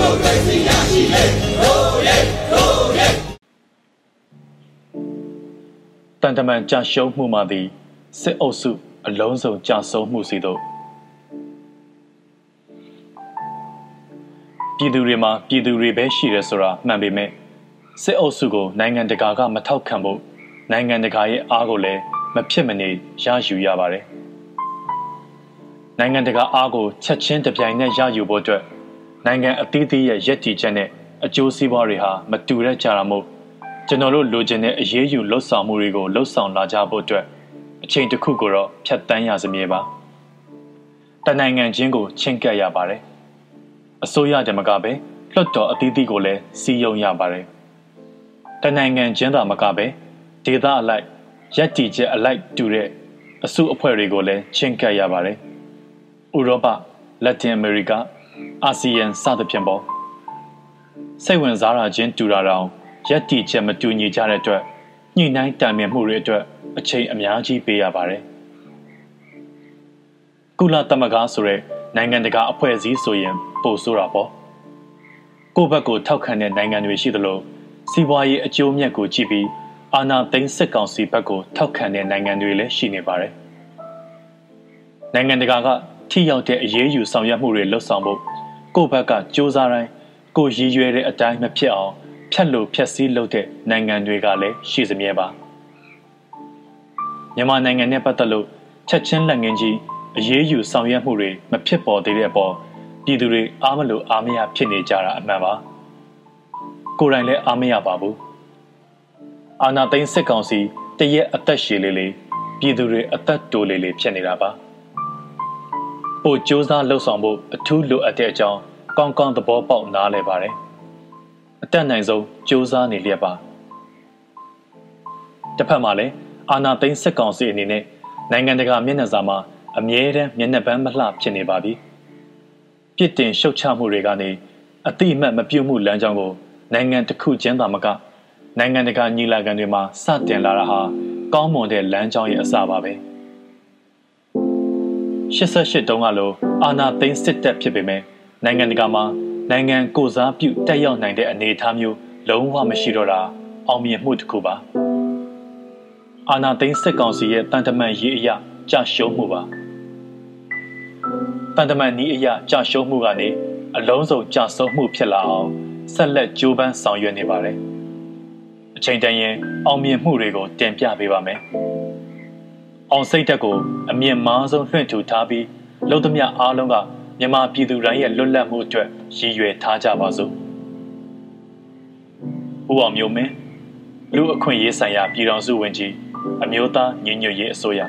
မိုကရေစီရရှိလေရိုးရဲရိုးရဲတန်တမန်ကြာရှုံးမှုမှသည်စစ်အုပ်စုအလုံးစုံကြာဆုံးမှုစီတို့ပြည်သူတွေမှာပြည်သူတွေပဲရှိတယ်ဆိုတာမှန်ပေမဲ့စစ်အုပ်စုကိုနိုင်ငံတကာကမထောက်ခံဖို့နိုင်ငံတကာရဲ့အားကိုလည်းမဖြစ်မနေရယူရပါတယ်။နိုင်ငံတကာအားကိုချက်ချင်းတပြိုင်နက်ရယူဖို့အတွက် နိုင်ငံအသီးသီးရဲ့ရည်တည်ချက်နဲ့အကျိုးစီးပွားတွေဟာမတူတဲ့ကြတာမို့ကျွန်တော်တို့လိုချင်တဲ့အရေးယူလှုပ်ဆောင်မှုတွေကိုလှုပ်ဆောင်လာကြဖို့အတွက်အချိန်တစ်ခုကိုတော့ဖြတ်တန်းရစမြဲပါ။တနိုင်ငံချင်းကိုချင်းကပ်ရပါတယ်။အစိုးရတမကပဲလွှတ်တော်အသီးသီးကိုလည်းစီယုံရပါတယ်။တနိုင်ငံချင်းသာမကပဲဒေသအလိုက်ရက်တီချက်အလိုက်တူတဲ့အစုအဖွဲ့တွေကိုလည်းချင်းကပ်ရပါတယ်။ဥရောပ၊လက်တင်အမေရိက၊ အာဆီယံစသဖြင့်ပေါ့စိတ်ဝင်စားတာချင်းတူတာတောင်ရက်တီချက်မတူညီကြတဲ့အတွက်ညှိနှိုင်းတိုင်ပင်မှုတွေအတွက်အချိန်အများကြီးပေးရပါတယ်။ကုလသမဂ္ဂဆိုတဲ့နိုင်ငံတကာအဖွဲ့အစည်းဆိုရင်ပိုဆိုးတာပေါ့။ကိုယ့်ဘက်ကိုထောက်ခံတဲ့နိုင်ငံတွေရှိသလိုစီးပွားရေးအကျိုးမြတ်ကိုကြည့်ပြီးအာဏာသိမ်းစစ်ကောင်စီဘက်ကိုထောက်ခံတဲ့နိုင်ငံတွေလည်းရှိနေပါတယ်။နိုင်ငံတကာကထိရောက်တဲ့အရေးယူဆောင်ရွက်မှုတွေလှုပ်ဆောင်ဖို့ ကိုယ့်ဘက်ကစ조사တိုင်းကိုရည်ရွယ်တဲ့အတိုင်းမဖြစ်အောင်ဖြတ်လို့ဖြတ်စည်းလုပ်တဲ့နိုင်ငံတွေကလည်းရှိစမြဲပါ။မြန်မာနိုင်ငံနဲ့ပတ်သက်လို့ချက်ချင်းလက်ငင်းကြီးအရေးယူဆောင်ရွက်မှုတွေမဖြစ်ပေါ်သေးတဲ့အပေါ်ပြည်သူတွေအားမလို့အားမရဖြစ်နေကြတာအမှန်ပါ။ကိုယ်တိုင်လည်းအားမရပါဘူး။အာနာသိန်းစစ်ကောင်စီတရက်အသက်ရှည်လေးလေးပြည်သူတွေအသက်တိုးလေးလေးဖြစ်နေတာပါ ပို့စ조사လှုပ်ဆောင်ဖို့အထူးလိုအပ်တဲ့အကြောင်းကောင်းကောင်းသဘောပေါက်နားလည်ပါတယ်အတက်နိုင်ဆုံးစ조사နေလျက်ပါတစ်ဖက်မှာလည်းအာနာသိန်းစစ်ကောင်စီအနေနဲ့နိုင်ငံတကာမျက်နှာစာမှာအမြဲတမ်းမျက်နှာပန်းမလှဖြစ်နေပါပြီပြစ်တင်ရှုတ်ချမှုတွေကနေအတိအမှတ်မပြုတ်မှုလမ်းကြောင်းကိုနိုင်ငံတစ်ခုချင်းသာမကနိုင်ငံတကာညီလာခံတွေမှာစတင်လာတာဟာကောင်းမွန်တဲ့လမ်းကြောင်းရဲ့အစပါပဲ 88တုန်းကလိုအာနာသိန်းစစ်တပ်ဖြစ်ပေမဲ့နိုင်ငံတကာမှာနိုင်ငံကိုစားပြုတက်ရောက်နိုင်တဲ့အနေအထားမျိုးလုံးဝမရှိတော့တာအောင်မြင်မှုတစ်ခုပါအာနာသိန်းစစ်ကောင်စီရဲ့တန်တမန်ရေးအရာကြာရှုံးမှုပါတန်တမန်နီးအရာကြာရှုံးမှုကနေအလုံးစုံကြာဆုံးမှုဖြစ်လာအောင်ဆက်လက်ကြိုးပမ်းဆောင်ရွက်နေပါတယ်အချိန်တန်ရင်အောင်မြင်မှုတွေကိုတင်ပြပေးပါမယ်။ အောင်စိတ်တက်ကိုအမြင့်မားဆုံးလွှင့်ထူထားပြီးလုံသမျှအားလုံးကမြန်မာပြည်သူတိုင်းရဲ့လွတ်လပ်မှုအတွက်ရည်ရွယ်ထားကြပါစို့။ဦးအောင်မျိုးမင်းလူအခွင့်ရေးဆိုင်ရာပြည်တော်စုဝင်ကြီးအမျိုးသားညီညွတ်ရေးအစိုးရ